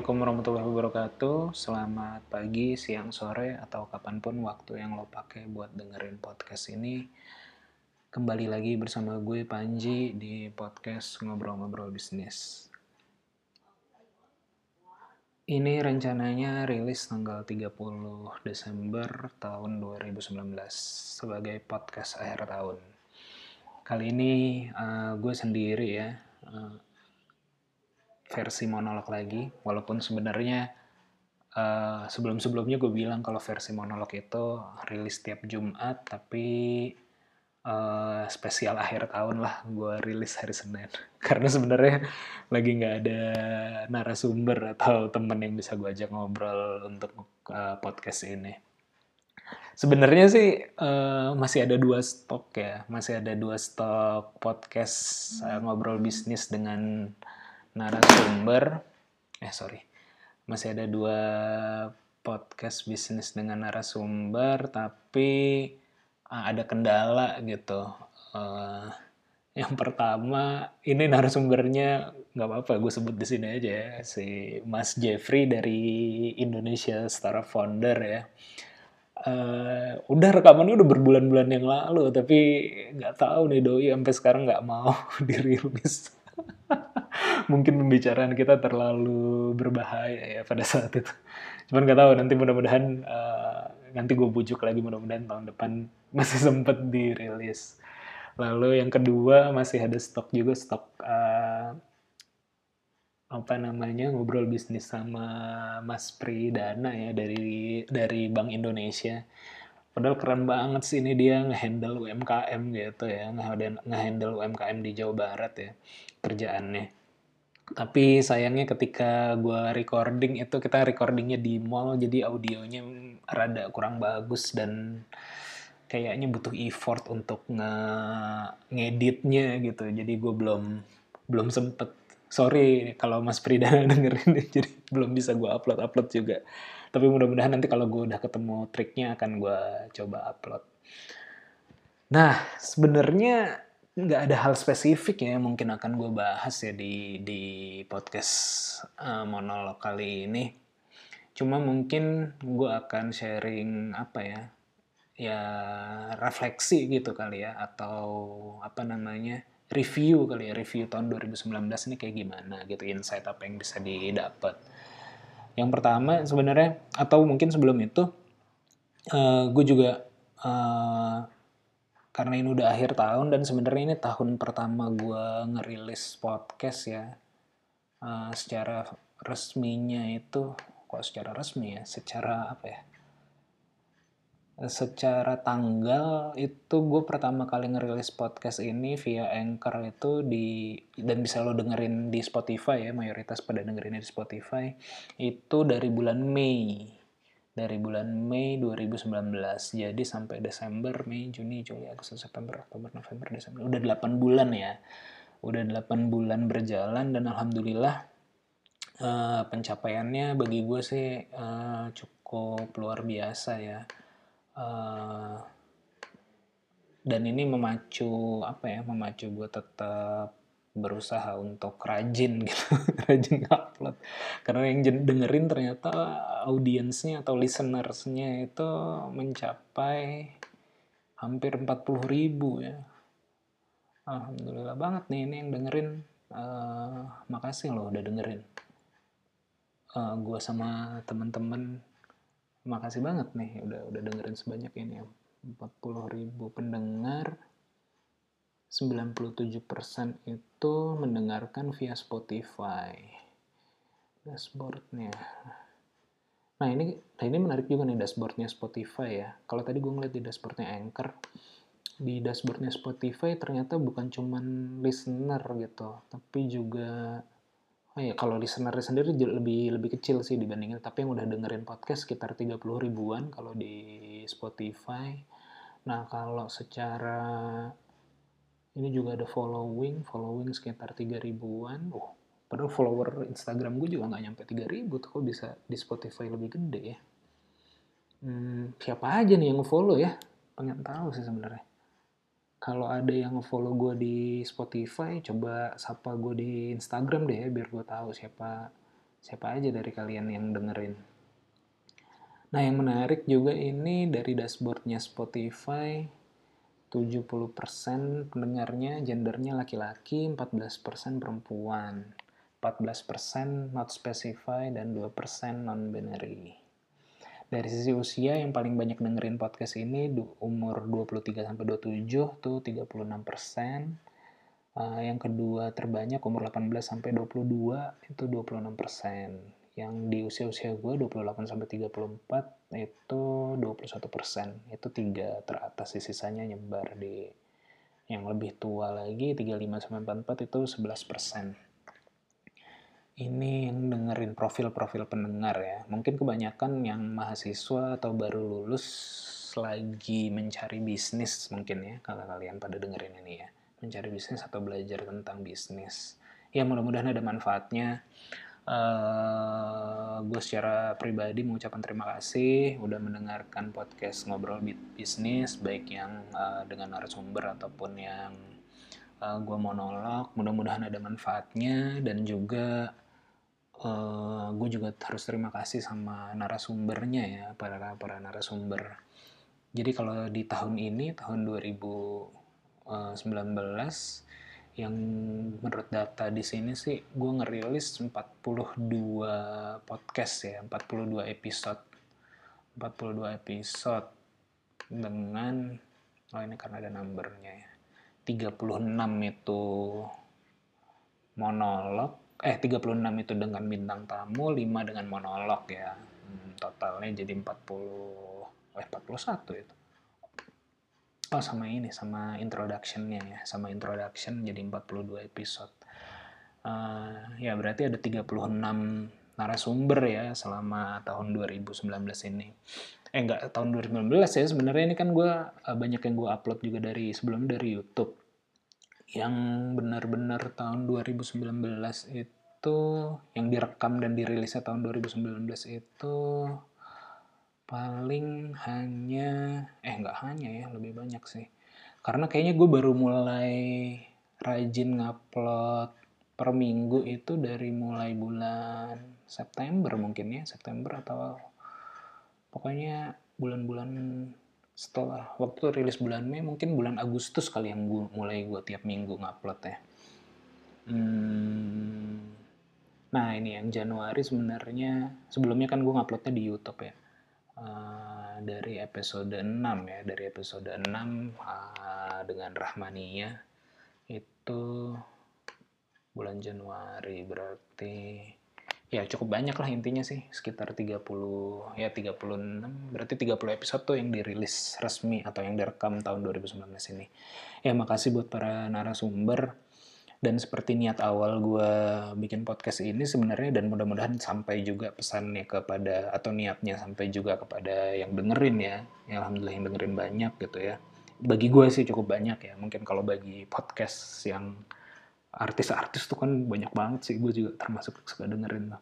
Assalamualaikum warahmatullahi wabarakatuh. Selamat pagi, siang, sore, atau kapan pun waktu yang lo pakai buat dengerin podcast ini. Kembali lagi bersama gue Panji di podcast Ngobrol-Ngobrol Bisnis. Ini rencananya rilis tanggal 30 Desember tahun 2019 sebagai podcast akhir tahun. Kali ini uh, gue sendiri ya. Uh, versi monolog lagi. Walaupun sebenarnya uh, sebelum-sebelumnya gue bilang kalau versi monolog itu rilis tiap Jumat tapi uh, spesial akhir tahun lah gue rilis hari Senin. Karena sebenarnya lagi nggak ada narasumber atau temen yang bisa gue ajak ngobrol untuk uh, podcast ini. Sebenarnya sih uh, masih ada dua stok ya. Masih ada dua stok podcast uh, ngobrol bisnis dengan narasumber. Eh sorry. Masih ada dua podcast bisnis dengan narasumber tapi uh, ada kendala gitu. Uh, yang pertama ini narasumbernya nggak apa-apa gue sebut di sini aja ya si Mas Jeffrey dari Indonesia Startup Founder ya. Uh, udah rekamannya udah berbulan-bulan yang lalu tapi nggak tahu nih doi sampai sekarang nggak mau dirilis mungkin pembicaraan kita terlalu berbahaya ya pada saat itu. Cuman nggak tahu nanti mudah-mudahan uh, nanti gue bujuk lagi mudah-mudahan tahun depan masih sempet dirilis. Lalu yang kedua masih ada stok juga stok uh, apa namanya ngobrol bisnis sama Mas Pridana ya dari dari Bank Indonesia. Padahal keren banget sih ini dia ngehandle UMKM gitu ya, ngehandle UMKM di Jawa Barat ya kerjaannya tapi sayangnya ketika gue recording itu kita recordingnya di mall jadi audionya rada kurang bagus dan kayaknya butuh effort untuk nge ngeditnya gitu. Jadi gue belum belum sempet. Sorry kalau Mas Pridana dengerin jadi belum bisa gue upload upload juga. Tapi mudah-mudahan nanti kalau gue udah ketemu triknya akan gue coba upload. Nah sebenarnya nggak ada hal spesifik ya mungkin akan gue bahas ya di di podcast uh, monolog kali ini. Cuma mungkin gue akan sharing apa ya ya refleksi gitu kali ya atau apa namanya review kali ya review tahun 2019 ini kayak gimana gitu insight apa yang bisa didapat. Yang pertama sebenarnya atau mungkin sebelum itu uh, gue juga uh, karena ini udah akhir tahun dan sebenarnya ini tahun pertama gue ngerilis podcast ya uh, secara resminya itu kok secara resmi ya? Secara apa ya? Secara tanggal itu gue pertama kali ngerilis podcast ini via Anchor itu di dan bisa lo dengerin di Spotify ya mayoritas pada dengerinnya di Spotify itu dari bulan Mei dari bulan Mei 2019. Jadi sampai Desember, Mei, Juni, Juli, Agustus, September, Oktober, November, Desember. Udah 8 bulan ya. Udah 8 bulan berjalan dan alhamdulillah uh, pencapaiannya bagi gue sih uh, cukup luar biasa ya. Uh, dan ini memacu apa ya memacu gue tetap berusaha untuk rajin gitu rajin upload karena yang dengerin ternyata audiensnya atau listenersnya itu mencapai hampir 40 ribu ya. Alhamdulillah banget nih ini yang dengerin. Uh, makasih loh udah dengerin. Uh, eh, gue sama temen-temen makasih banget nih udah udah dengerin sebanyak ini. 40 ribu pendengar 97% itu mendengarkan via Spotify. Dashboardnya. Nah ini, nah ini menarik juga nih dashboardnya Spotify ya. Kalau tadi gue ngeliat di dashboardnya Anchor, di dashboardnya Spotify ternyata bukan cuman listener gitu, tapi juga oh ya kalau listener sendiri lebih lebih kecil sih dibandingin tapi yang udah dengerin podcast sekitar 30 ribuan kalau di Spotify. Nah kalau secara ini juga ada following following sekitar 3 ribuan. Oh padahal follower Instagram gue juga nggak nyampe 3 ribu tuh kok bisa di Spotify lebih gede ya? Hmm, siapa aja nih yang nge-follow ya? Pengen tahu sih sebenarnya. Kalau ada yang nge-follow gue di Spotify coba sapa gue di Instagram deh ya biar gue tahu siapa siapa aja dari kalian yang dengerin. Nah, yang menarik juga ini dari dashboardnya Spotify, 70% pendengarnya gendernya laki-laki, 14% perempuan, 14% not specified, dan 2% non-binary. Dari sisi usia yang paling banyak dengerin podcast ini umur 23 sampai 27 tuh 36 persen. Uh, yang kedua terbanyak umur 18 sampai 22 itu 26 persen. Yang di usia-usia gue 28 sampai 34 itu 21 persen. Itu tiga teratas sisanya nyebar di yang lebih tua lagi 35 sampai 44 itu 11 persen ini yang dengerin profil-profil pendengar ya. Mungkin kebanyakan yang mahasiswa atau baru lulus lagi mencari bisnis mungkin ya, kalau kalian pada dengerin ini ya. Mencari bisnis atau belajar tentang bisnis. Ya mudah-mudahan ada manfaatnya. Uh, gue secara pribadi mengucapkan terima kasih udah mendengarkan podcast ngobrol bisnis baik yang uh, dengan narasumber ataupun yang uh, gue monolog. Mudah-mudahan ada manfaatnya dan juga uh, eh, gue juga harus terima kasih sama narasumbernya ya para para narasumber. Jadi kalau di tahun ini tahun 2019 eh, yang menurut data di sini sih gue ngerilis 42 podcast ya 42 episode 42 episode dengan oh ini karena ada numbernya ya 36 itu monolog eh 36 itu dengan bintang tamu, 5 dengan monolog ya. Hmm, totalnya jadi 40 eh 41 itu. Oh sama ini sama introductionnya ya, sama introduction jadi 42 episode. Uh, ya berarti ada 36 narasumber ya selama tahun 2019 ini. Eh enggak tahun 2019 ya sebenarnya ini kan gue uh, banyak yang gue upload juga dari sebelumnya dari YouTube yang benar-benar tahun 2019 itu yang direkam dan dirilisnya tahun 2019 itu paling hanya eh nggak hanya ya lebih banyak sih. Karena kayaknya gue baru mulai rajin ngupload per minggu itu dari mulai bulan September mungkin ya September atau pokoknya bulan-bulan setelah waktu rilis bulan Mei mungkin bulan Agustus kali yang gue mulai gue tiap minggu ngupload ya. Hmm, nah ini yang Januari sebenarnya sebelumnya kan gue nguploadnya di YouTube ya uh, dari episode 6 ya dari episode 6 uh, ah, dengan Rahmania itu bulan Januari berarti ya cukup banyak lah intinya sih sekitar 30 ya 36 berarti 30 episode tuh yang dirilis resmi atau yang direkam tahun 2019 ini. Ya makasih buat para narasumber dan seperti niat awal gue bikin podcast ini sebenarnya dan mudah-mudahan sampai juga pesannya kepada atau niatnya sampai juga kepada yang dengerin ya. Ya alhamdulillah yang dengerin banyak gitu ya. Bagi gue sih cukup banyak ya. Mungkin kalau bagi podcast yang artis-artis tuh kan banyak banget sih. Gue juga termasuk suka dengerin lah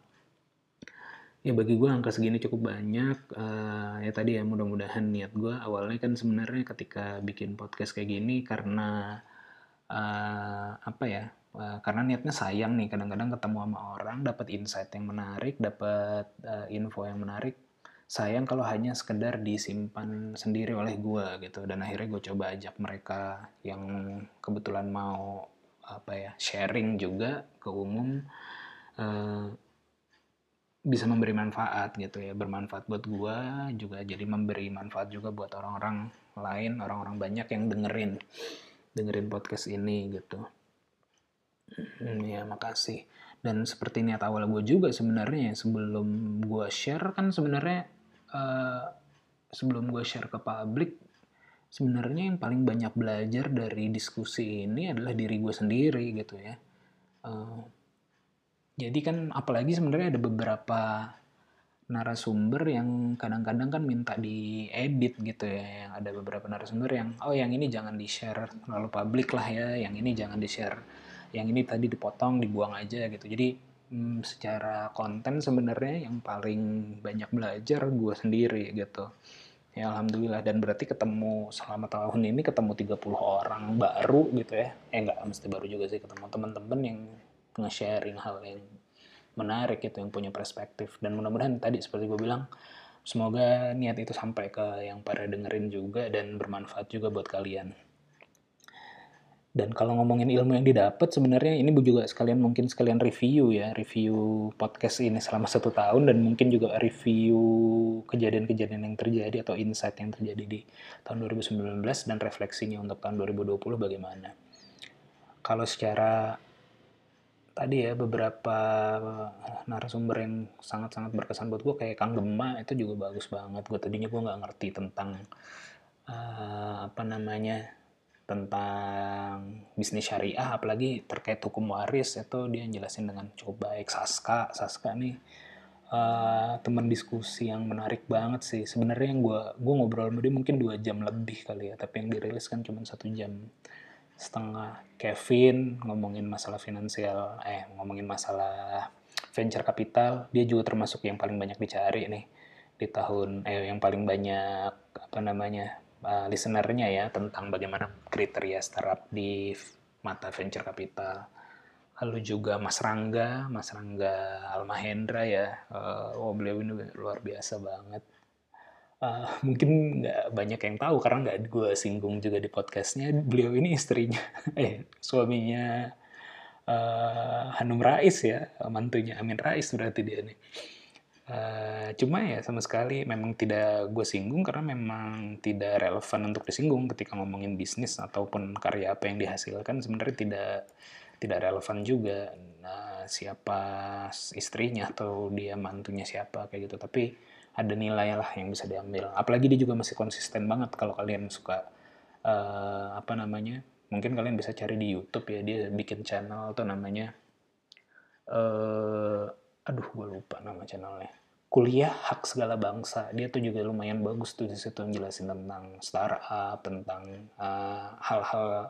ya bagi gue angka segini cukup banyak. Uh, ya tadi ya mudah-mudahan niat gue awalnya kan sebenarnya ketika bikin podcast kayak gini karena uh, apa ya uh, karena niatnya sayang nih kadang-kadang ketemu sama orang dapat insight yang menarik dapat uh, info yang menarik sayang kalau hanya sekedar disimpan sendiri oleh gue gitu. Dan akhirnya gue coba ajak mereka yang kebetulan mau apa ya sharing juga ke umum uh, bisa memberi manfaat gitu ya. Bermanfaat buat gua juga jadi memberi manfaat juga buat orang-orang lain orang-orang banyak yang dengerin dengerin podcast ini gitu hmm, ya makasih dan seperti niat awal gue juga sebenarnya sebelum gue share kan sebenarnya uh, sebelum gue share ke publik sebenarnya yang paling banyak belajar dari diskusi ini adalah diri gue sendiri gitu ya. Uh, jadi kan apalagi sebenarnya ada beberapa narasumber yang kadang-kadang kan minta diedit gitu ya. Yang ada beberapa narasumber yang oh yang ini jangan di-share terlalu publik lah ya, yang ini jangan di-share. Yang ini tadi dipotong, dibuang aja gitu. Jadi hmm, secara konten sebenarnya yang paling banyak belajar gue sendiri gitu. Ya alhamdulillah. Dan berarti ketemu selama tahun ini ketemu 30 orang baru gitu ya. Eh enggak mesti baru juga sih ketemu teman-teman yang nge-sharing hal yang menarik gitu yang punya perspektif. Dan mudah-mudahan tadi seperti gue bilang semoga niat itu sampai ke yang pada dengerin juga dan bermanfaat juga buat kalian dan kalau ngomongin ilmu yang didapat sebenarnya ini juga sekalian mungkin sekalian review ya review podcast ini selama satu tahun dan mungkin juga review kejadian-kejadian yang terjadi atau insight yang terjadi di tahun 2019 dan refleksinya untuk tahun 2020 bagaimana. Kalau secara tadi ya beberapa narasumber yang sangat-sangat berkesan buat gue kayak Kang Gema itu juga bagus banget. Gue tadinya gue nggak ngerti tentang uh, apa namanya tentang bisnis syariah apalagi terkait hukum waris itu dia jelasin dengan cukup baik. Saska Saska nih uh, teman diskusi yang menarik banget sih. Sebenarnya yang gue gue ngobrol sama dia mungkin dua jam lebih kali ya tapi yang dirilis kan cuma satu jam. Setengah Kevin ngomongin masalah finansial eh ngomongin masalah venture capital dia juga termasuk yang paling banyak dicari nih di tahun eh yang paling banyak apa namanya uh, listenernya ya tentang bagaimana kriteria startup di mata venture capital. Lalu juga Mas Rangga, Mas Rangga Almahendra ya, uh, oh beliau ini luar biasa banget. Uh, mungkin nggak banyak yang tahu karena nggak gue singgung juga di podcastnya. Beliau ini istrinya, eh suaminya uh, Hanum Rais ya, mantunya Amin Rais berarti dia nih. Uh, cuma ya sama sekali memang tidak gue singgung karena memang tidak relevan untuk disinggung ketika ngomongin bisnis ataupun karya apa yang dihasilkan. Sebenarnya tidak tidak relevan juga nah, siapa istrinya atau dia mantunya siapa kayak gitu. Tapi ada nilai lah yang bisa diambil. Apalagi dia juga masih konsisten banget kalau kalian suka uh, apa namanya mungkin kalian bisa cari di YouTube ya dia bikin channel tuh namanya uh, aduh gue lupa nama channelnya kuliah hak segala bangsa. Dia tuh juga lumayan bagus tuh di situ jelasin tentang startup tentang uh, hal-hal uh,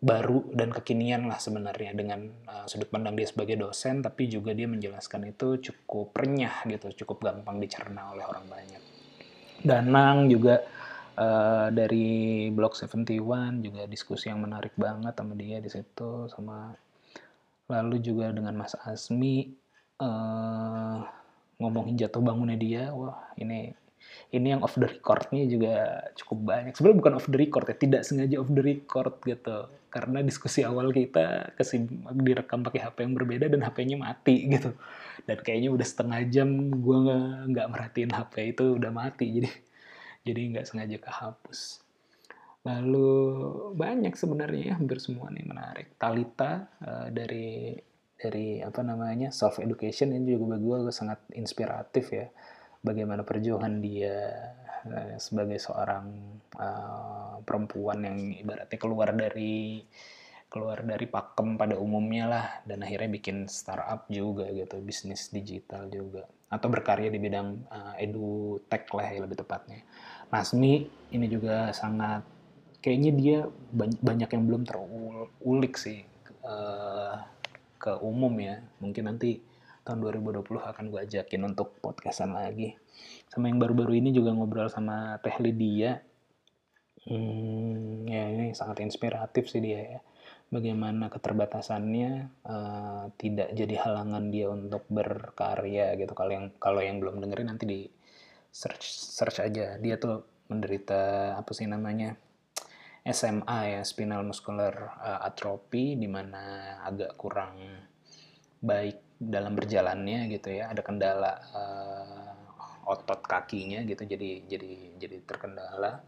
baru dan kekinian lah sebenarnya dengan uh, sudut pandang dia sebagai dosen tapi juga dia menjelaskan itu cukup renyah gitu cukup gampang dicerna oleh orang banyak. Danang juga uh, dari blog 71 juga diskusi yang menarik banget sama dia di situ sama lalu juga dengan Mas Asmi uh, ngomongin jatuh bangunnya dia wah ini ini yang off the recordnya juga cukup banyak. Sebenarnya bukan off the record ya tidak sengaja off the record gitu. Karena diskusi awal kita kesib direkam pakai HP yang berbeda dan HP-nya mati gitu. Dan kayaknya udah setengah jam gue nggak merhatiin HP itu udah mati. Jadi jadi nggak sengaja kehapus. Lalu banyak sebenarnya ya hampir semua nih menarik. Talita uh, dari dari apa namanya self education ini juga bagi gue sangat inspiratif ya. Bagaimana perjuangan dia uh, sebagai seorang uh, perempuan yang ibaratnya keluar dari keluar dari pakem pada umumnya lah dan akhirnya bikin startup juga gitu bisnis digital juga. Atau berkarya di bidang uh, edu tech lah ya lebih tepatnya. Nasmi ini juga sangat kayaknya dia banyak yang belum terulik sih uh, ke umum ya. Mungkin nanti tahun 2020 akan gue ajakin untuk podcastan lagi. Sama yang baru-baru ini juga ngobrol sama Teh Lydia. Hmm, ya ini sangat inspiratif sih dia ya. Bagaimana keterbatasannya uh, tidak jadi halangan dia untuk berkarya gitu. Kalau yang kalau yang belum dengerin nanti di search search aja. Dia tuh menderita apa sih namanya? SMA ya spinal muscular uh, atrophy di mana agak kurang baik dalam berjalannya gitu ya. Ada kendala uh, otot kakinya gitu jadi jadi jadi terkendala.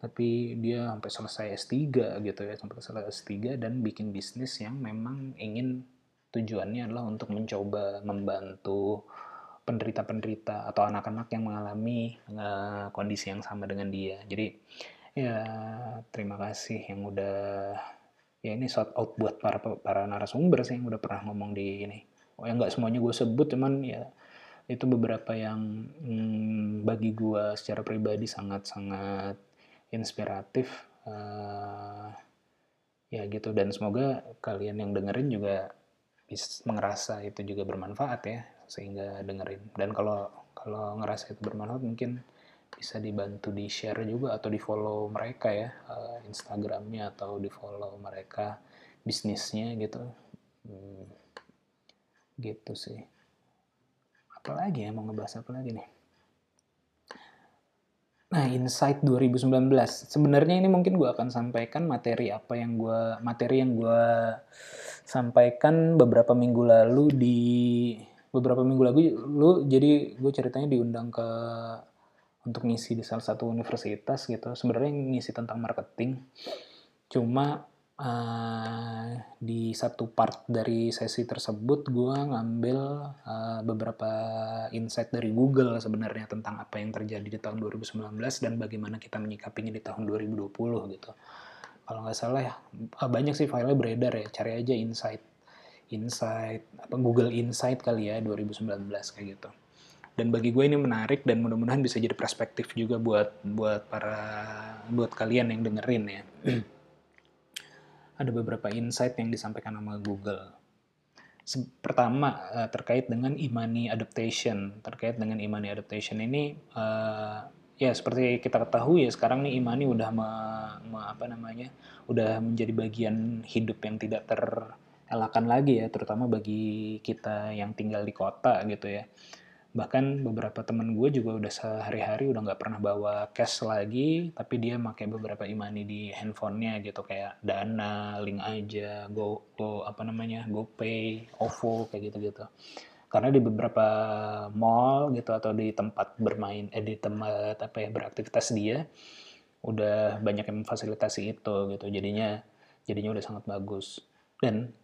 Tapi dia sampai selesai S3 gitu ya sampai selesai S3 dan bikin bisnis yang memang ingin tujuannya adalah untuk mencoba membantu penderita-penderita atau anak-anak yang mengalami uh, kondisi yang sama dengan dia. Jadi Ya, terima kasih yang udah ya ini shout out buat para para narasumber sih yang udah pernah ngomong di ini. Oh ya nggak semuanya gue sebut cuman ya itu beberapa yang hmm, bagi gue secara pribadi sangat-sangat inspiratif uh, ya gitu dan semoga kalian yang dengerin juga bisa mengerasa itu juga bermanfaat ya sehingga dengerin dan kalau kalau ngerasa itu bermanfaat mungkin bisa dibantu di share juga atau di follow mereka ya uh, Instagramnya atau di follow mereka bisnisnya gitu. Hmm, gitu sih. Apa lagi ya mau ngebahas apa lagi nih? Nah, Insight 2019. Sebenarnya ini mungkin gue akan sampaikan materi apa yang gue materi yang gue sampaikan beberapa minggu lalu di beberapa minggu lalu lu jadi gue ceritanya diundang ke untuk ngisi di salah satu universitas gitu. Sebenarnya ngisi tentang marketing. Cuma uh, di satu part dari sesi tersebut gue ngambil uh, beberapa insight dari Google sebenarnya tentang apa yang terjadi di tahun 2019 dan bagaimana kita menyikapinya di tahun 2020 gitu. Kalau nggak salah ya uh, banyak sih filenya beredar ya, cari aja insight, insight apa Google Insight kali ya 2019 kayak gitu. Dan bagi gue ini menarik dan mudah-mudahan bisa jadi perspektif juga buat buat para buat kalian yang dengerin ya ada beberapa insight yang disampaikan sama Google. Pertama uh, terkait dengan imani adaptation. Terkait dengan imani adaptation ini uh, ya seperti kita ketahui ya sekarang nih imani udah me, me, apa namanya udah menjadi bagian hidup yang tidak terelakkan lagi ya terutama bagi kita yang tinggal di kota gitu ya bahkan beberapa temen gue juga udah sehari-hari udah nggak pernah bawa cash lagi tapi dia pakai beberapa imani di handphonenya gitu kayak dana link aja go go apa namanya gopay ovo kayak gitu gitu karena di beberapa mall gitu atau di tempat bermain eh di tempat apa ya beraktivitas dia udah banyak yang memfasilitasi itu gitu. Jadinya jadinya udah sangat bagus. Dan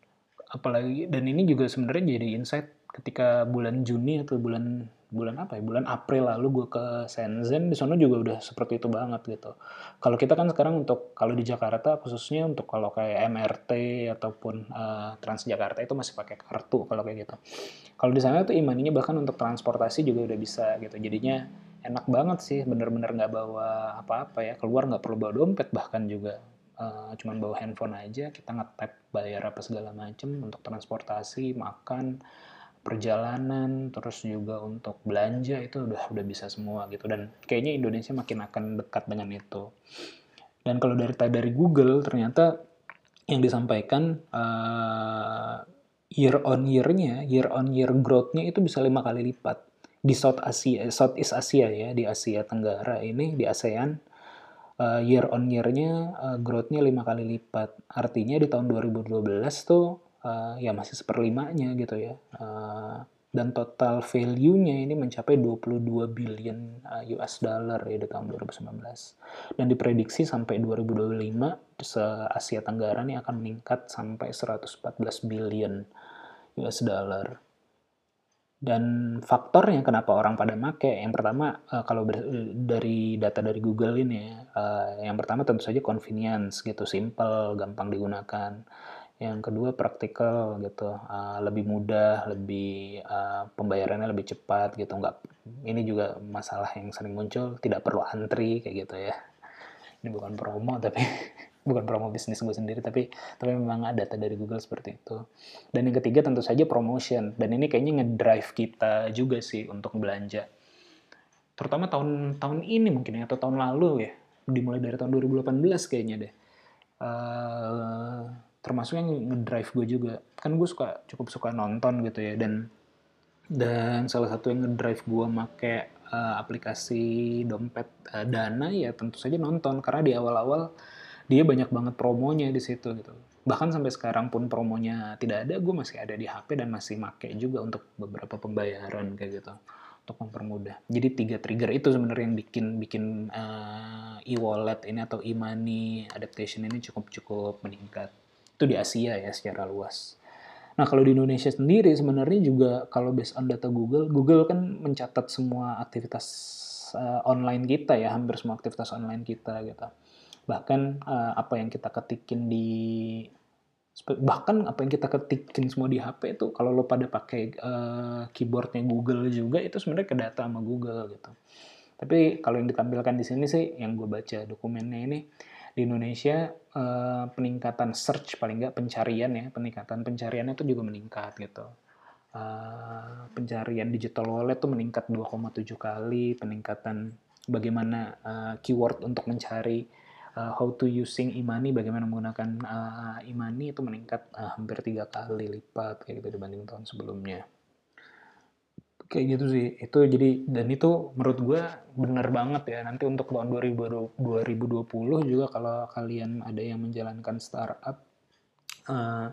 apalagi dan ini juga sebenarnya jadi insight ketika bulan Juni atau bulan bulan apa ya bulan April lalu gue ke Shenzhen di sana juga udah seperti itu banget gitu. Kalau kita kan sekarang untuk kalau di Jakarta khususnya untuk kalau kayak MRT ataupun uh, Transjakarta itu masih pakai kartu kalau kayak gitu. Kalau di sana tuh imaninya bahkan untuk transportasi juga udah bisa gitu. Jadinya enak banget sih bener-bener nggak bawa apa-apa ya. Keluar nggak perlu bawa dompet bahkan juga uh, cuman bawa handphone aja kita nge-tap bayar apa segala macem untuk transportasi makan perjalanan terus juga untuk belanja itu udah udah bisa semua gitu. Dan kayaknya Indonesia makin akan dekat dengan itu. Dan kalau dari dari Google ternyata yang disampaikan uh, year on year-nya year on year growth-nya itu bisa lima kali lipat. Di South Asia Southeast Asia ya di Asia Tenggara ini di ASEAN uh, year on year-nya uh, growth-nya lima kali lipat. Artinya di tahun 2012 tuh uh, ya masih seperlimanya gitu ya. Uh, dan total value-nya ini mencapai 22 billion eh, US dollar ya di tahun 2019. Dan diprediksi sampai 2025 se Asia Tenggara ini akan meningkat sampai 114 billion US dollar. Dan faktornya kenapa orang pada make, yang pertama kalau dari data dari Google ini, uh, yang pertama tentu saja convenience gitu, simple, gampang digunakan yang kedua praktikal gitu. Uh, lebih mudah lebih uh, pembayarannya lebih cepat gitu. Nggak ini juga masalah yang sering muncul tidak perlu antri kayak gitu ya. Ini bukan promo tapi bukan promo bisnis gue sendiri tapi tapi memang ada data dari Google seperti itu. Dan yang ketiga tentu saja promotion. Dan ini kayaknya ngedrive kita juga sih untuk belanja. Terutama tahun tahun ini mungkin ya atau tahun lalu ya. Dimulai dari tahun 2018 kayaknya deh. Uh, termasuk yang ngedrive gue juga. Kan gue suka cukup suka nonton gitu ya dan dan salah satu yang ngedrive gue make uh, aplikasi dompet uh, dana ya tentu saja nonton karena di awal-awal dia banyak banget promonya di situ gitu. Bahkan sampai sekarang pun promonya tidak ada gue masih ada di HP dan masih make juga untuk beberapa pembayaran kayak gitu untuk mempermudah. Jadi tiga trigger itu sebenarnya yang bikin bikin uh, e-wallet ini atau e-money adaptation ini cukup cukup meningkat itu di Asia ya secara luas. Nah kalau di Indonesia sendiri sebenarnya juga kalau based on data Google, Google kan mencatat semua aktivitas uh, online kita ya, hampir semua aktivitas online kita gitu. Bahkan uh, apa yang kita ketikin di bahkan apa yang kita ketikin semua di HP itu kalau lo pada pakai uh, keyboardnya Google juga itu sebenarnya ke data sama Google gitu. Tapi kalau yang ditampilkan di sini sih yang gue baca dokumennya ini di Indonesia uh, peningkatan search paling nggak pencarian ya peningkatan pencariannya itu juga meningkat gitu. Uh, pencarian digital wallet tuh meningkat 2,7 kali peningkatan bagaimana uh, keyword untuk mencari uh, how to using imani bagaimana menggunakan uh, imani itu meningkat uh, hampir tiga kali lipat kayak gitu dibanding tahun sebelumnya kayak gitu sih. Itu jadi dan itu menurut gue bener banget ya. Nanti untuk tahun 2020, 2020 juga kalau kalian ada yang menjalankan startup uh,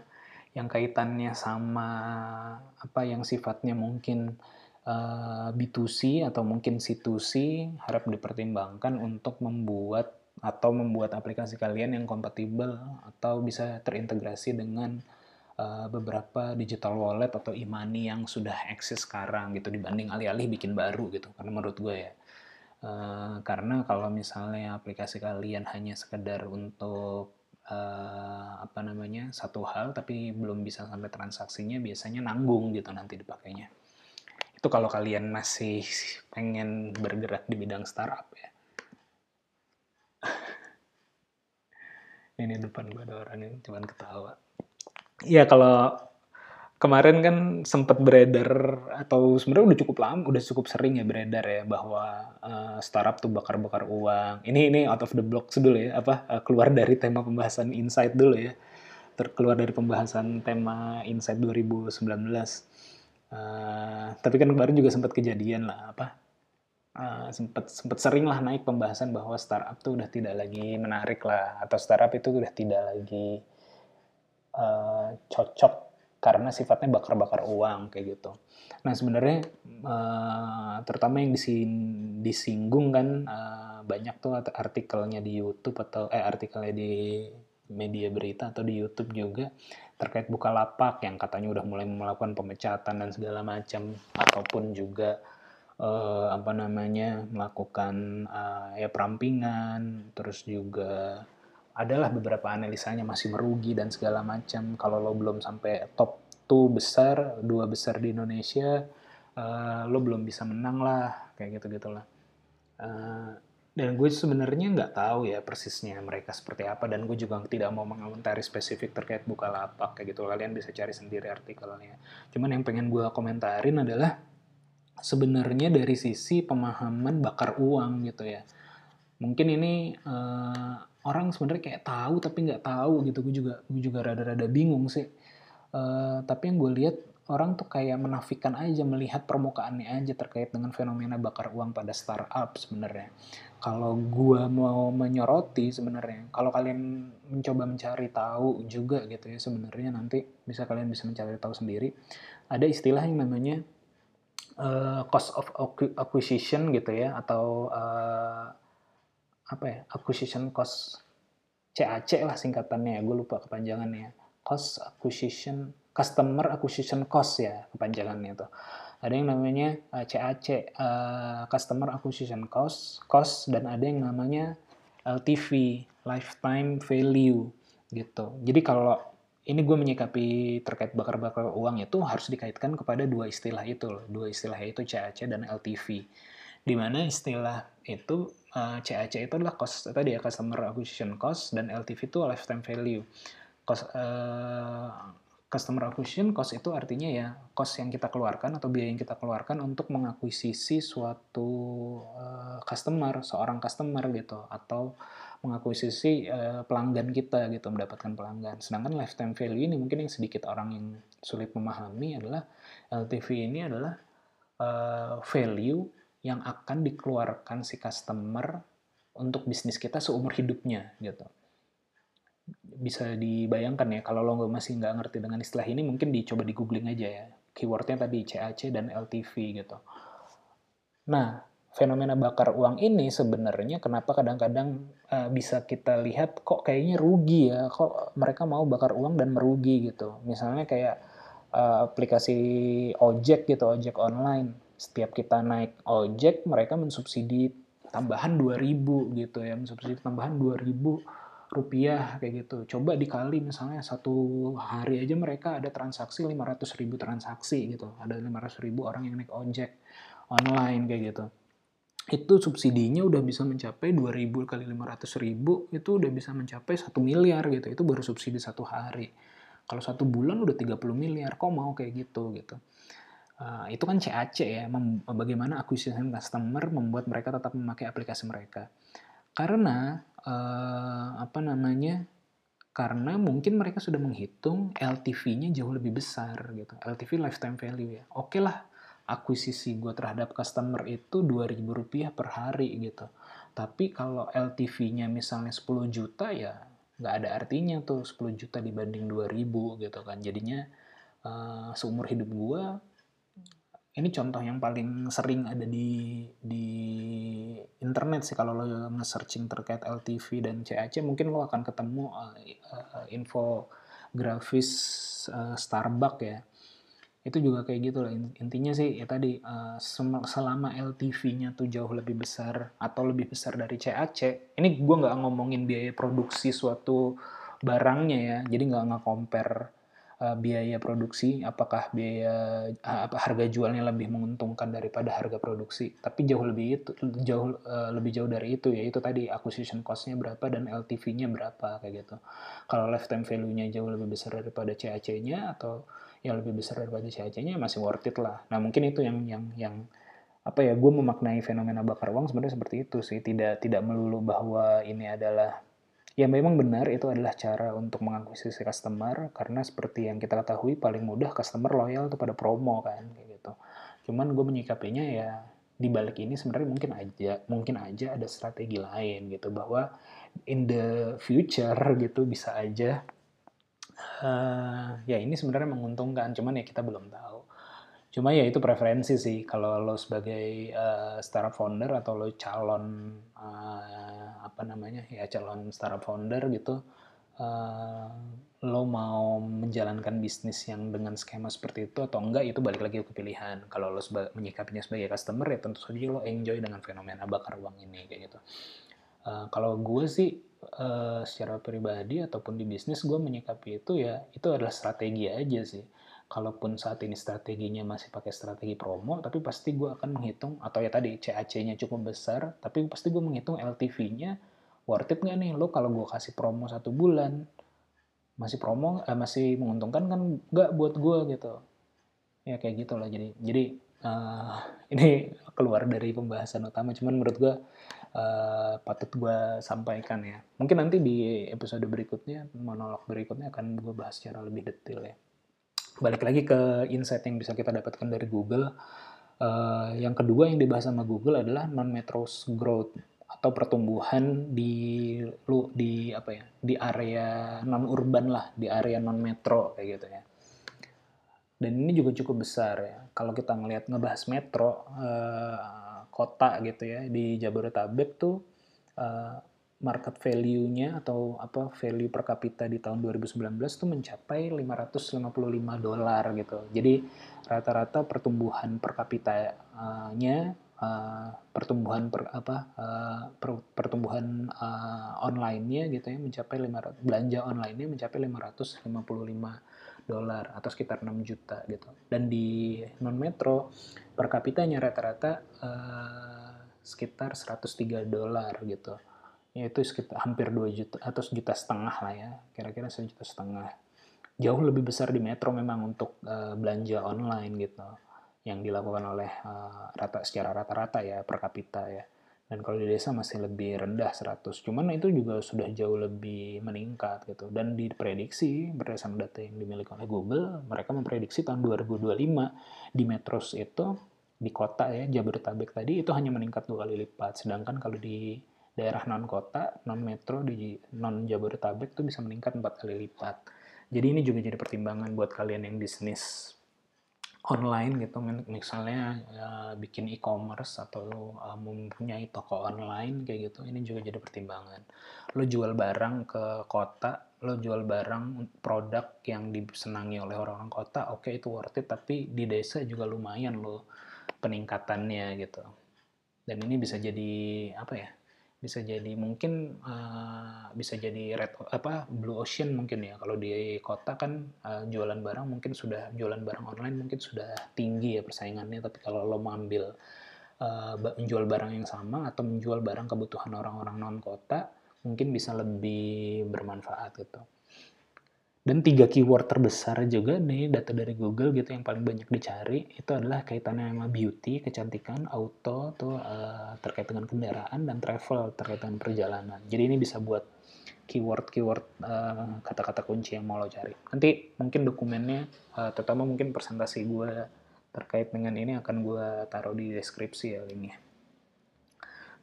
yang kaitannya sama apa yang sifatnya mungkin uh, B2C atau mungkin C2C harap dipertimbangkan untuk membuat atau membuat aplikasi kalian yang kompatibel atau bisa terintegrasi dengan uh, beberapa digital wallet atau e-money yang sudah eksis sekarang gitu dibanding alih-alih bikin baru gitu karena menurut gue ya. Uh, karena kalau misalnya aplikasi kalian hanya sekedar untuk uh, apa namanya satu hal tapi belum bisa sampai transaksinya biasanya nanggung gitu nanti dipakainya. Itu kalau kalian masih pengen bergerak di bidang startup ya. Ini depan gue ada orang yang cuman ketawa Iya kalau kemarin kan sempat beredar atau sebenarnya udah cukup lama, udah cukup sering ya beredar ya bahwa uh, startup tuh bakar-bakar uang. Ini ini out of the box dulu ya, apa uh, keluar dari tema pembahasan insight dulu ya. Terkeluar dari pembahasan tema insight 2019. Uh, tapi kan kemarin juga sempat kejadian lah apa uh, sempat sempat sering lah naik pembahasan bahwa startup tuh udah tidak lagi menarik lah atau startup itu udah tidak lagi uh, cocok karena sifatnya bakar-bakar uang kayak gitu. Nah sebenarnya uh, terutama yang dising disinggung kan uh, banyak tuh artikelnya di YouTube atau eh artikelnya di media berita atau di YouTube juga terkait buka lapak yang katanya udah mulai melakukan pemecatan dan segala macam ataupun juga uh, apa namanya melakukan uh, ya perampingan terus juga adalah beberapa analisanya masih merugi dan segala macam. Kalau lo belum sampai top 2 besar, dua besar di Indonesia, uh, lo belum bisa menang lah, kayak gitu gitulah. Uh, dan gue sebenarnya nggak tahu ya persisnya mereka seperti apa dan gue juga tidak mau mengomentari spesifik terkait buka lapak kayak gitu kalian bisa cari sendiri artikelnya cuman yang pengen gue komentarin adalah sebenarnya dari sisi pemahaman bakar uang gitu ya mungkin ini uh, orang sebenarnya kayak tahu tapi nggak tahu gitu. Gue juga gue juga rada-rada bingung sih. Uh, tapi yang gue lihat orang tuh kayak menafikan aja melihat permukaannya aja terkait dengan fenomena bakar uang pada startup sebenarnya. Kalau gue mau menyoroti sebenarnya kalau kalian mencoba mencari tahu juga gitu ya sebenarnya nanti bisa kalian bisa mencari tahu sendiri. Ada istilah yang namanya uh, cost of acquisition gitu ya atau uh, apa ya acquisition cost CAC lah singkatannya ya gue lupa kepanjangannya cost acquisition customer acquisition cost ya kepanjangannya itu ada yang namanya uh, CAC uh, customer acquisition cost cost dan ada yang namanya LTV lifetime value gitu jadi kalau ini gue menyikapi terkait bakar-bakar uang itu harus dikaitkan kepada dua istilah itu. Dua istilah itu CAC dan LTV. Di mana istilah itu uh, eh, CAC itu adalah cost tadi ya customer acquisition cost dan LTV itu lifetime value. Cost uh, customer acquisition cost itu artinya ya cost yang kita keluarkan atau biaya yang kita keluarkan untuk mengakuisisi suatu uh, customer, seorang customer gitu atau mengakuisisi uh, pelanggan kita gitu, mendapatkan pelanggan. Sedangkan lifetime value ini mungkin yang sedikit orang yang sulit memahami adalah LTV ini adalah uh, value yang akan dikeluarkan si customer untuk bisnis kita seumur hidupnya gitu. Bisa dibayangkan ya kalau lo masih nggak ngerti dengan istilah ini mungkin dicoba di googling aja ya. Keywordnya tadi CAC dan LTV gitu. Nah, fenomena bakar uang ini sebenarnya kenapa kadang-kadang uh, bisa kita lihat kok kayaknya rugi ya, kok mereka mau bakar uang dan merugi gitu. Misalnya kayak uh, aplikasi ojek gitu, ojek online setiap kita naik ojek mereka mensubsidi tambahan 2000 gitu ya mensubsidi tambahan 2000 rupiah kayak gitu. Coba dikali misalnya satu hari aja mereka ada transaksi 500 ribu transaksi gitu. Ada 500 ribu orang yang naik ojek online kayak gitu. Itu subsidinya udah bisa mencapai 2000 kali 500 ribu itu udah bisa mencapai satu miliar gitu. Itu baru subsidi satu hari. Kalau satu bulan udah 30 miliar kok mau kayak gitu gitu Uh, itu kan CAC ya, bagaimana acquisition customer membuat mereka tetap memakai aplikasi mereka. Karena uh, apa namanya? Karena mungkin mereka sudah menghitung LTV-nya jauh lebih besar gitu. LTV lifetime value ya. Oke lah, akuisisi gue terhadap customer itu 2000 rupiah per hari gitu. Tapi kalau LTV-nya misalnya 10 juta ya nggak ada artinya tuh 10 juta dibanding 2000 gitu kan. Jadinya uh, seumur hidup gue ini contoh yang paling sering ada di di internet sih. Kalau lo nge-searching terkait LTV dan CAC mungkin lo akan ketemu uh, uh, info grafis uh, Starbucks ya. Itu juga kayak gitu lah intinya sih ya tadi uh, selama LTV-nya tuh jauh lebih besar atau lebih besar dari CAC ini gue nggak ngomongin biaya produksi suatu barangnya ya. Jadi nggak nggak compare biaya produksi apakah biaya apa harga jualnya lebih menguntungkan daripada harga produksi. Tapi jauh lebih itu jauh uh, lebih jauh dari itu ya itu tadi acquisition cost-nya berapa dan LTV-nya berapa kayak gitu. Kalau lifetime value-nya jauh lebih besar daripada CAC-nya atau yang lebih besar daripada CAC-nya masih worth it lah. Nah mungkin itu yang yang yang apa ya gue memaknai fenomena bakar uang sebenarnya seperti itu sih. Tidak tidak melulu bahwa ini adalah ya memang benar itu adalah cara untuk mengakuisisi customer karena seperti yang kita ketahui paling mudah customer loyal itu pada promo kan kayak gitu cuman gue menyikapinya ya di balik ini sebenarnya mungkin aja mungkin aja ada strategi lain gitu bahwa in the future gitu bisa aja uh, ya ini sebenarnya menguntungkan, cuman ya kita belum tahu. Cuma ya itu preferensi sih kalau lo sebagai uh, startup founder atau lo calon uh, apa namanya ya calon startup founder gitu, uh, lo mau menjalankan bisnis yang dengan skema seperti itu atau enggak itu balik lagi ke pilihan. Kalau lo seba menyikapinya sebagai customer ya tentu saja lo enjoy dengan fenomena bakar uang ini kayak gitu. Uh, kalau gue sih uh, secara pribadi ataupun di bisnis gue menyikapi itu ya itu adalah strategi aja sih kalaupun saat ini strateginya masih pakai strategi promo tapi pasti gue akan menghitung atau ya tadi CAC-nya cukup besar tapi pasti gue menghitung LTV-nya worth it nggak nih? Lo kalau gue kasih promo satu bulan masih promo eh, masih menguntungkan kan nggak buat gue gitu? Ya kayak gitulah. Jadi jadi uh, ini keluar dari pembahasan utama. Cuman menurut gue uh, patut gue sampaikan ya. Mungkin nanti di episode berikutnya monolog berikutnya akan gue bahas secara lebih detail ya balik lagi ke insight yang bisa kita dapatkan dari Google uh, yang kedua yang dibahas sama Google adalah non metro growth atau pertumbuhan di lu di apa ya di area non urban lah di area non metro kayak gitu ya dan ini juga cukup besar ya. Kalau kita ngelihat ngebahas metro uh, kota gitu ya di Jabodetabek tuh uh, market value-nya atau apa value per kapita di tahun 2019 tuh mencapai 555 dolar gitu. Jadi rata-rata pertumbuhan per kapitanya uh, pertumbuhan per apa uh, per, pertumbuhan uh, online-nya gitu ya mencapai 500 belanja online-nya mencapai 555 dolar atau sekitar 6 juta gitu. Dan di non metro per kapitanya rata-rata uh, sekitar 103 dolar gitu. Yaitu sekitar hampir 2 juta atau sejuta setengah lah ya, kira-kira sejuta setengah. Jauh lebih besar di metro memang untuk uh, belanja online gitu. Yang dilakukan oleh uh, rata secara rata-rata ya per kapita ya. Dan kalau di desa masih lebih rendah 100 cuman itu juga sudah jauh lebih meningkat gitu. Dan diprediksi berdasarkan data yang dimiliki oleh Google mereka memprediksi tahun 2025 di metros itu di kota ya Jabodetabek tadi itu hanya meningkat dua kali lipat. Sedangkan kalau di daerah non kota non metro di non Jabodetabek itu bisa meningkat empat kali lipat. Jadi ini juga jadi pertimbangan buat kalian yang bisnis online gitu misalnya uh, bikin e-commerce atau uh, mempunyai toko online kayak gitu ini juga jadi pertimbangan. Lo jual barang ke kota lo jual barang produk yang disenangi oleh orang-orang kota oke okay, itu worth it tapi di desa juga lumayan lo peningkatannya gitu. Dan ini bisa jadi apa ya bisa jadi mungkin uh, bisa jadi red apa blue ocean mungkin ya. Kalau di kota kan uh, jualan barang mungkin sudah jualan barang online mungkin sudah tinggi ya persaingannya. Tapi kalau lo mengambil uh, menjual barang yang sama atau menjual barang kebutuhan orang-orang non kota mungkin bisa lebih bermanfaat gitu dan tiga keyword terbesar juga nih data dari Google gitu yang paling banyak dicari itu adalah kaitannya sama beauty, kecantikan, auto tuh uh, terkait dengan kendaraan dan travel terkait dengan perjalanan. Jadi ini bisa buat keyword-keyword uh, kata-kata kunci yang mau lo cari. Nanti mungkin dokumennya uh, terutama mungkin presentasi gue terkait dengan ini akan gue taruh di deskripsi ya linknya.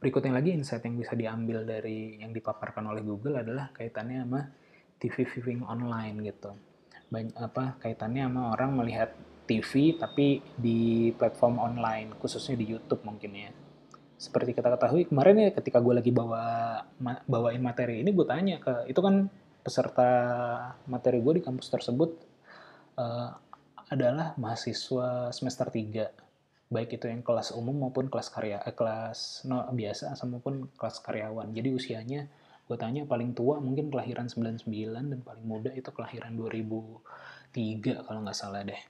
Berikutnya lagi insight yang bisa diambil dari yang dipaparkan oleh Google adalah kaitannya sama TV viewing online gitu. Banyak apa kaitannya sama orang melihat TV tapi di platform online khususnya di YouTube mungkin ya. Seperti kita ketahui kemarin ya ketika gue lagi bawa bawain materi ini gue tanya ke itu kan peserta materi gue di kampus tersebut uh, adalah mahasiswa semester 3 baik itu yang kelas umum maupun kelas karya eh, kelas no, biasa maupun kelas karyawan jadi usianya gue tanya paling tua mungkin kelahiran 99 dan paling muda itu kelahiran 2003 kalau nggak salah deh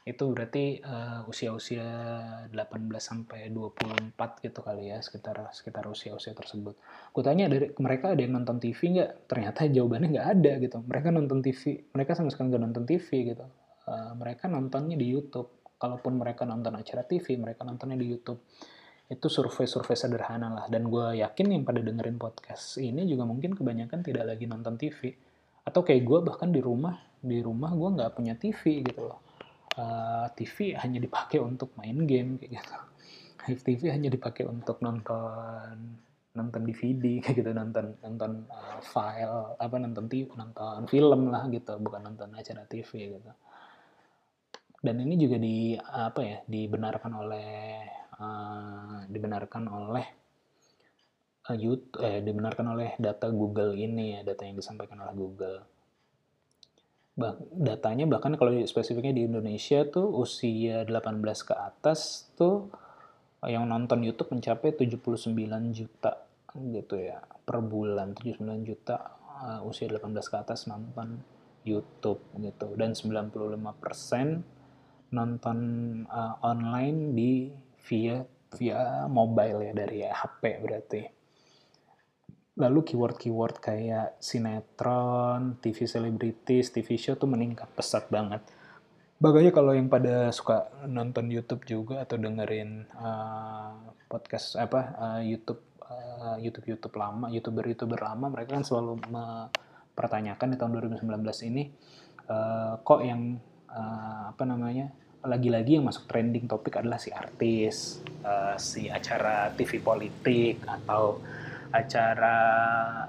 itu berarti uh, usia-usia 18 sampai 24 gitu kali ya sekitar sekitar usia-usia tersebut. Gue tanya dari mereka ada yang nonton TV nggak? Ternyata jawabannya nggak ada gitu. Mereka nonton TV, mereka sama sekali nggak nonton TV gitu. Uh, mereka nontonnya di YouTube kalaupun mereka nonton acara TV, mereka nontonnya di YouTube. Itu survei-survei sederhana lah. Dan gue yakin yang pada dengerin podcast ini juga mungkin kebanyakan tidak lagi nonton TV. Atau kayak gue bahkan di rumah, di rumah gue nggak punya TV gitu loh. Uh, TV hanya dipakai untuk main game kayak gitu. TV hanya dipakai untuk nonton nonton DVD kayak gitu nonton nonton uh, file apa nonton TV nonton film lah gitu bukan nonton acara TV gitu dan ini juga di apa ya dibenarkan oleh uh, dibenarkan oleh uh, YouTube eh dibenarkan oleh data Google ini ya data yang disampaikan oleh Google. Bah, datanya bahkan kalau spesifiknya di Indonesia tuh usia 18 ke atas tuh yang nonton YouTube mencapai 79 juta gitu ya per bulan 79 juta uh, usia 18 ke atas nonton YouTube gitu. Dan 95 persen nonton uh, online di via via mobile ya dari HP berarti. Lalu keyword-keyword kayak sinetron, TV selebritis, TV show tuh meningkat pesat banget. Bagainya kalau yang pada suka nonton YouTube juga atau dengerin uh, podcast apa uh, YouTube uh, YouTube YouTube lama, youtuber youtuber lama, mereka kan selalu mempertanyakan di tahun 2019 ini uh, kok yang uh, apa namanya lagi-lagi yang masuk trending topik adalah si artis, uh, si acara TV politik atau acara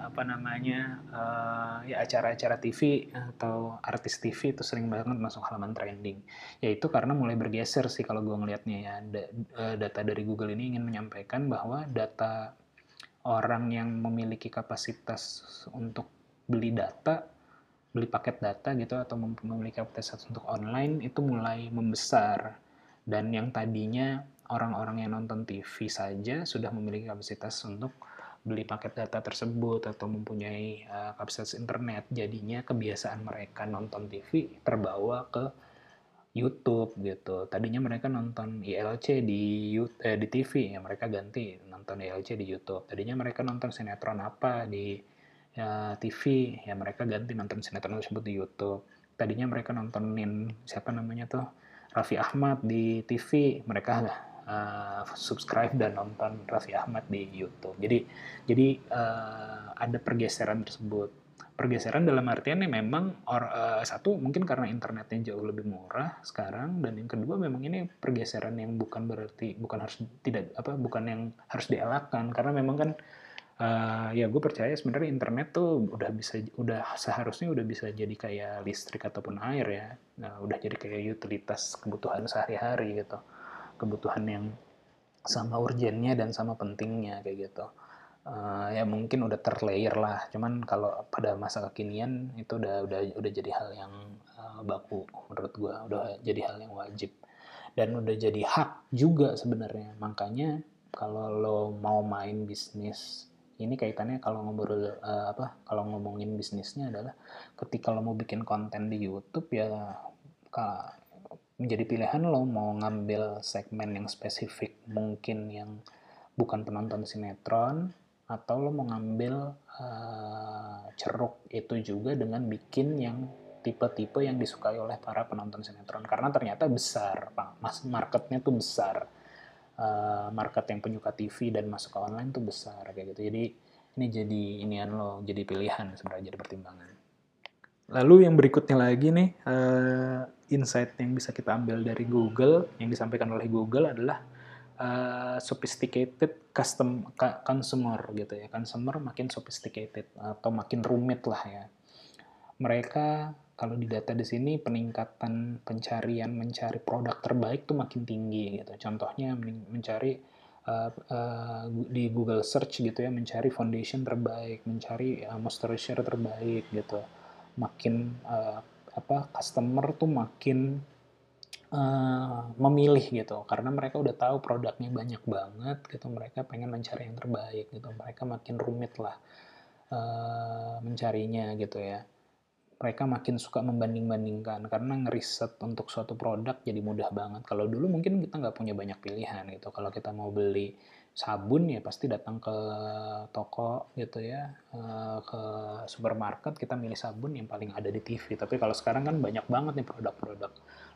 apa namanya uh, ya acara-acara TV atau artis TV itu sering banget masuk halaman trending. Yaitu karena mulai bergeser sih kalau gue ngelihatnya ya data dari Google ini ingin menyampaikan bahwa data orang yang memiliki kapasitas untuk beli data beli paket data gitu atau memiliki kapasitas untuk online itu mulai membesar. Dan yang tadinya orang-orang yang nonton TV saja sudah memiliki kapasitas untuk beli paket data tersebut atau mempunyai uh, kapasitas internet. Jadinya kebiasaan mereka nonton TV terbawa ke YouTube gitu. Tadinya mereka nonton ILC di eh, di TV ya mereka ganti nonton ILC di YouTube. Tadinya mereka nonton sinetron apa di ya, TV ya mereka ganti nonton sinetron tersebut di YouTube. Tadinya mereka nontonin siapa namanya tuh Raffi Ahmad di TV mereka uh, subscribe dan nonton Raffi Ahmad di YouTube. Jadi jadi uh, ada pergeseran tersebut. Pergeseran dalam artian memang or, uh, satu mungkin karena internetnya jauh lebih murah sekarang dan yang kedua memang ini pergeseran yang bukan berarti bukan harus tidak apa bukan yang harus dielakkan. Karena memang kan uh, ya gue percaya sebenarnya internet tuh udah bisa udah seharusnya udah bisa jadi kayak listrik ataupun air ya. Nah, udah jadi kayak utilitas kebutuhan sehari-hari gitu. Kebutuhan yang sama urgennya dan sama pentingnya kayak gitu. Uh, ya mungkin udah terlayer lah. Cuman kalau pada masa kekinian itu udah udah udah jadi hal yang uh, baku menurut gue udah jadi hal yang wajib. Dan udah jadi hak juga sebenarnya. Makanya kalau lo mau main bisnis ini kaitannya kalau ngobrol uh, apa kalau ngomongin bisnisnya adalah ketika lo mau bikin konten di YouTube ya menjadi pilihan lo mau ngambil segmen yang spesifik mungkin yang bukan penonton sinetron atau lo mau ngambil uh, ceruk itu juga dengan bikin yang tipe-tipe yang disukai oleh para penonton sinetron. Karena ternyata besar pak. Mas marketnya tuh besar uh, market yang penyuka TV dan masuk ke online tuh besar kayak gitu. Jadi ini jadi inian lo, jadi pilihan sebenarnya jadi pertimbangan. lalu yang berikutnya lagi nih uh, insight yang bisa kita ambil dari Google yang disampaikan oleh Google adalah uh, sophisticated custom consumer gitu ya consumer makin sophisticated atau makin rumit lah ya mereka kalau di data di sini peningkatan pencarian mencari produk terbaik tuh makin tinggi gitu. Contohnya mencari uh, uh, di Google Search gitu ya mencari foundation terbaik mencari uh, moisturizer terbaik gitu. Makin uh, apa customer tuh makin uh, memilih gitu. Karena mereka udah tahu produknya banyak banget gitu mereka pengen mencari yang terbaik gitu. Mereka makin rumit lah mencarinya gitu ya mereka makin suka membanding-bandingkan. Karena ngeriset untuk suatu produk jadi mudah banget. Kalau dulu mungkin kita nggak punya banyak pilihan gitu. Kalau kita mau beli sabun ya pasti datang ke toko gitu ya. Eh, ke supermarket kita milih sabun yang paling ada di TV tapi kalau sekarang kan banyak banget nih produk-produk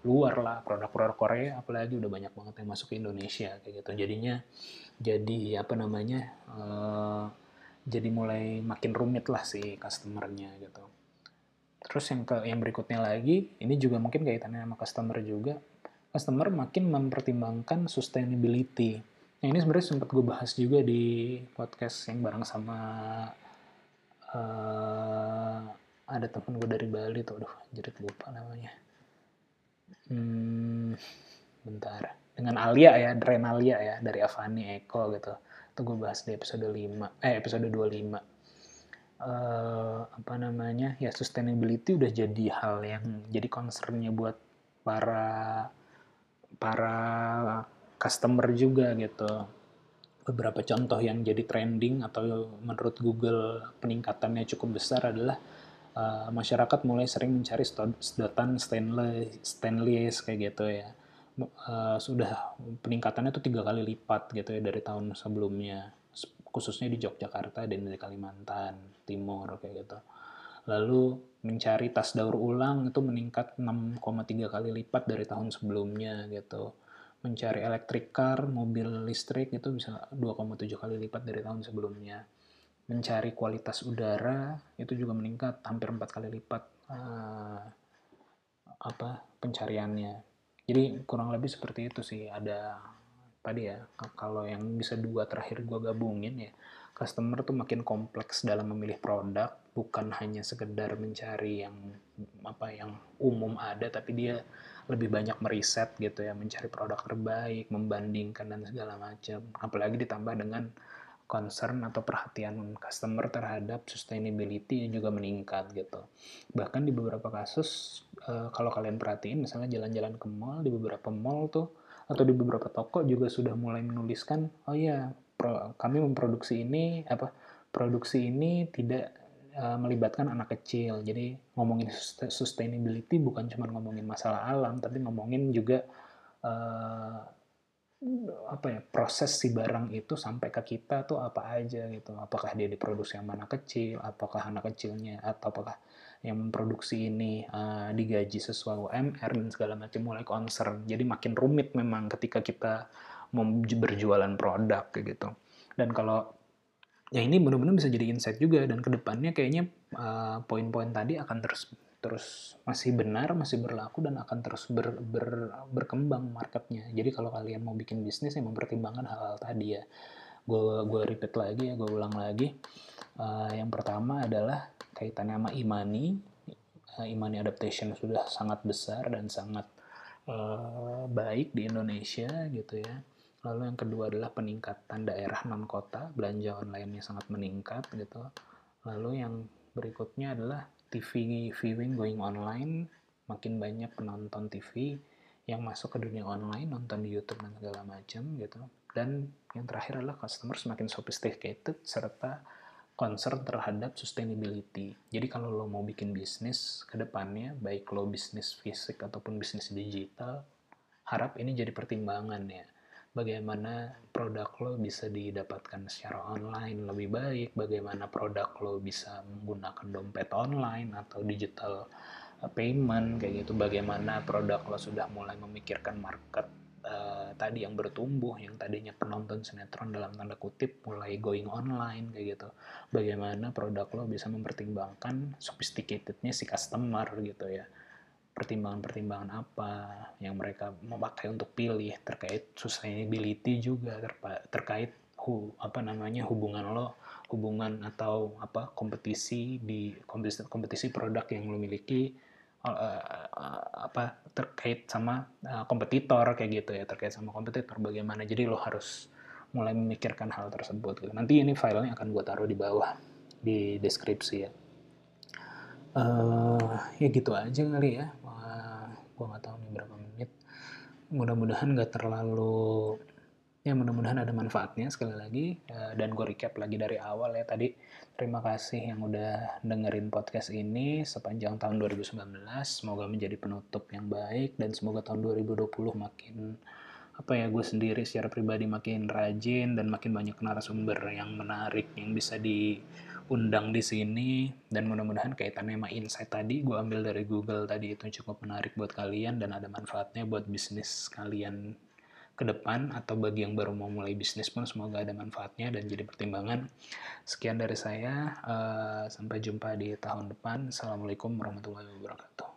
luar lah. Produk-produk Korea apalagi udah banyak banget yang masuk ke Indonesia kayak gitu. Jadinya jadi apa namanya uh, jadi mulai makin rumit lah si customernya gitu terus yang ke yang berikutnya lagi ini juga mungkin kaitannya sama customer juga customer makin mempertimbangkan sustainability Nah, ini sebenarnya sempat gue bahas juga di podcast yang bareng sama uh, ada temen gue dari Bali tuh, aduh jadi lupa namanya. Hmm, bentar. Dengan Alia ya, Drenalia ya, dari Avani Eko gitu. Itu gue bahas di episode 5, eh episode 25. Uh, apa namanya ya sustainability udah jadi hal yang jadi concernnya buat para para customer juga gitu. Beberapa contoh yang jadi trending atau menurut Google peningkatannya cukup besar adalah uh, masyarakat mulai sering mencari sedotan stainless, stainless kayak gitu ya. Uh, sudah peningkatannya tuh tiga kali lipat gitu ya dari tahun sebelumnya khususnya di Yogyakarta dan di Kalimantan Timur kayak gitu. Lalu mencari tas daur ulang itu meningkat 6,3 kali lipat dari tahun sebelumnya gitu mencari electric car, mobil listrik itu bisa 2,7 kali lipat dari tahun sebelumnya. Mencari kualitas udara itu juga meningkat hampir 4 kali lipat uh, apa pencariannya. Jadi kurang lebih seperti itu sih ada tadi ya kalau yang bisa dua terakhir gue gabungin ya customer tuh makin kompleks dalam memilih produk bukan hanya sekedar mencari yang apa yang umum ada tapi dia lebih banyak meriset gitu ya, mencari produk terbaik, membandingkan dan segala macam. Apalagi ditambah dengan concern atau perhatian customer terhadap sustainability juga meningkat gitu. Bahkan di beberapa kasus uh, kalau kalian perhatiin misalnya jalan-jalan ke mall di beberapa mall tuh atau di beberapa toko juga sudah mulai menuliskan oh ya pro, kami memproduksi ini apa produksi ini tidak uh, melibatkan anak kecil. Jadi ngomongin sustainability bukan cuma ngomongin masalah alam, tapi ngomongin juga uh, apa ya proses si barang itu sampai ke kita tuh apa aja gitu. Apakah dia diproduksi sama anak kecil, apakah anak kecilnya, atau apakah yang memproduksi ini uh, digaji sesuai UMR dan segala macam mulai concern. Jadi makin rumit memang ketika kita mau berjualan produk kayak gitu. Dan kalau ya ini benar-benar bisa jadi insight juga dan ke depannya kayaknya uh, poin-poin tadi akan terus terus masih benar masih berlaku dan akan terus ber, ber, berkembang marketnya jadi kalau kalian mau bikin bisnis yang mempertimbangkan hal-hal tadi ya gue gue repeat lagi ya gue ulang lagi uh, yang pertama adalah kaitannya sama imani uh, imani adaptation sudah sangat besar dan sangat uh, baik di Indonesia gitu ya Lalu yang kedua adalah peningkatan daerah non kota, belanja online yang sangat meningkat gitu. Lalu yang berikutnya adalah TV viewing going online, makin banyak penonton TV yang masuk ke dunia online, nonton di YouTube dan segala macam gitu. Dan yang terakhir adalah customer semakin sophisticated serta concern terhadap sustainability. Jadi kalau lo mau bikin bisnis ke depannya, baik lo bisnis fisik ataupun bisnis digital, harap ini jadi pertimbangan ya bagaimana produk lo bisa didapatkan secara online lebih baik, bagaimana produk lo bisa menggunakan dompet online atau digital uh, payment kayak gitu, bagaimana produk lo sudah mulai memikirkan market uh, tadi yang bertumbuh yang tadinya penonton sinetron dalam tanda kutip mulai going online kayak gitu. Bagaimana produk lo bisa mempertimbangkan sophisticatednya si customer gitu ya? Pertimbangan-pertimbangan apa yang mereka memakai untuk pilih? Terkait sustainability juga terkait hu, apa namanya hubungan lo hubungan atau apa kompetisi di kompetisi, kompetisi produk yang lo miliki uh, apa terkait sama uh, kompetitor kayak gitu ya terkait sama kompetitor bagaimana. Jadi lo harus mulai memikirkan hal tersebut gitu. nanti ini filenya akan gue taruh di bawah di deskripsi ya. Uh, ya gitu aja kali ya. Uh, gue nggak tahu nih berapa menit. Mudah-mudahan nggak terlalu ya mudah-mudahan ada manfaatnya sekali lagi uh, dan gue recap lagi dari awal ya. Tadi terima kasih yang udah dengerin podcast ini sepanjang tahun 2019 semoga menjadi penutup yang baik dan semoga tahun 2020 makin apa ya gue sendiri secara pribadi makin rajin dan makin banyak narasumber yang menarik yang bisa di undang di sini. Dan mudah-mudahan kaitannya sama insight tadi gue ambil dari Google tadi itu cukup menarik buat kalian dan ada manfaatnya buat bisnis kalian ke depan atau bagi yang baru mau mulai bisnis pun semoga ada manfaatnya dan jadi pertimbangan. Sekian dari saya, uh, sampai jumpa di tahun depan. Assalamualaikum warahmatullahi wabarakatuh.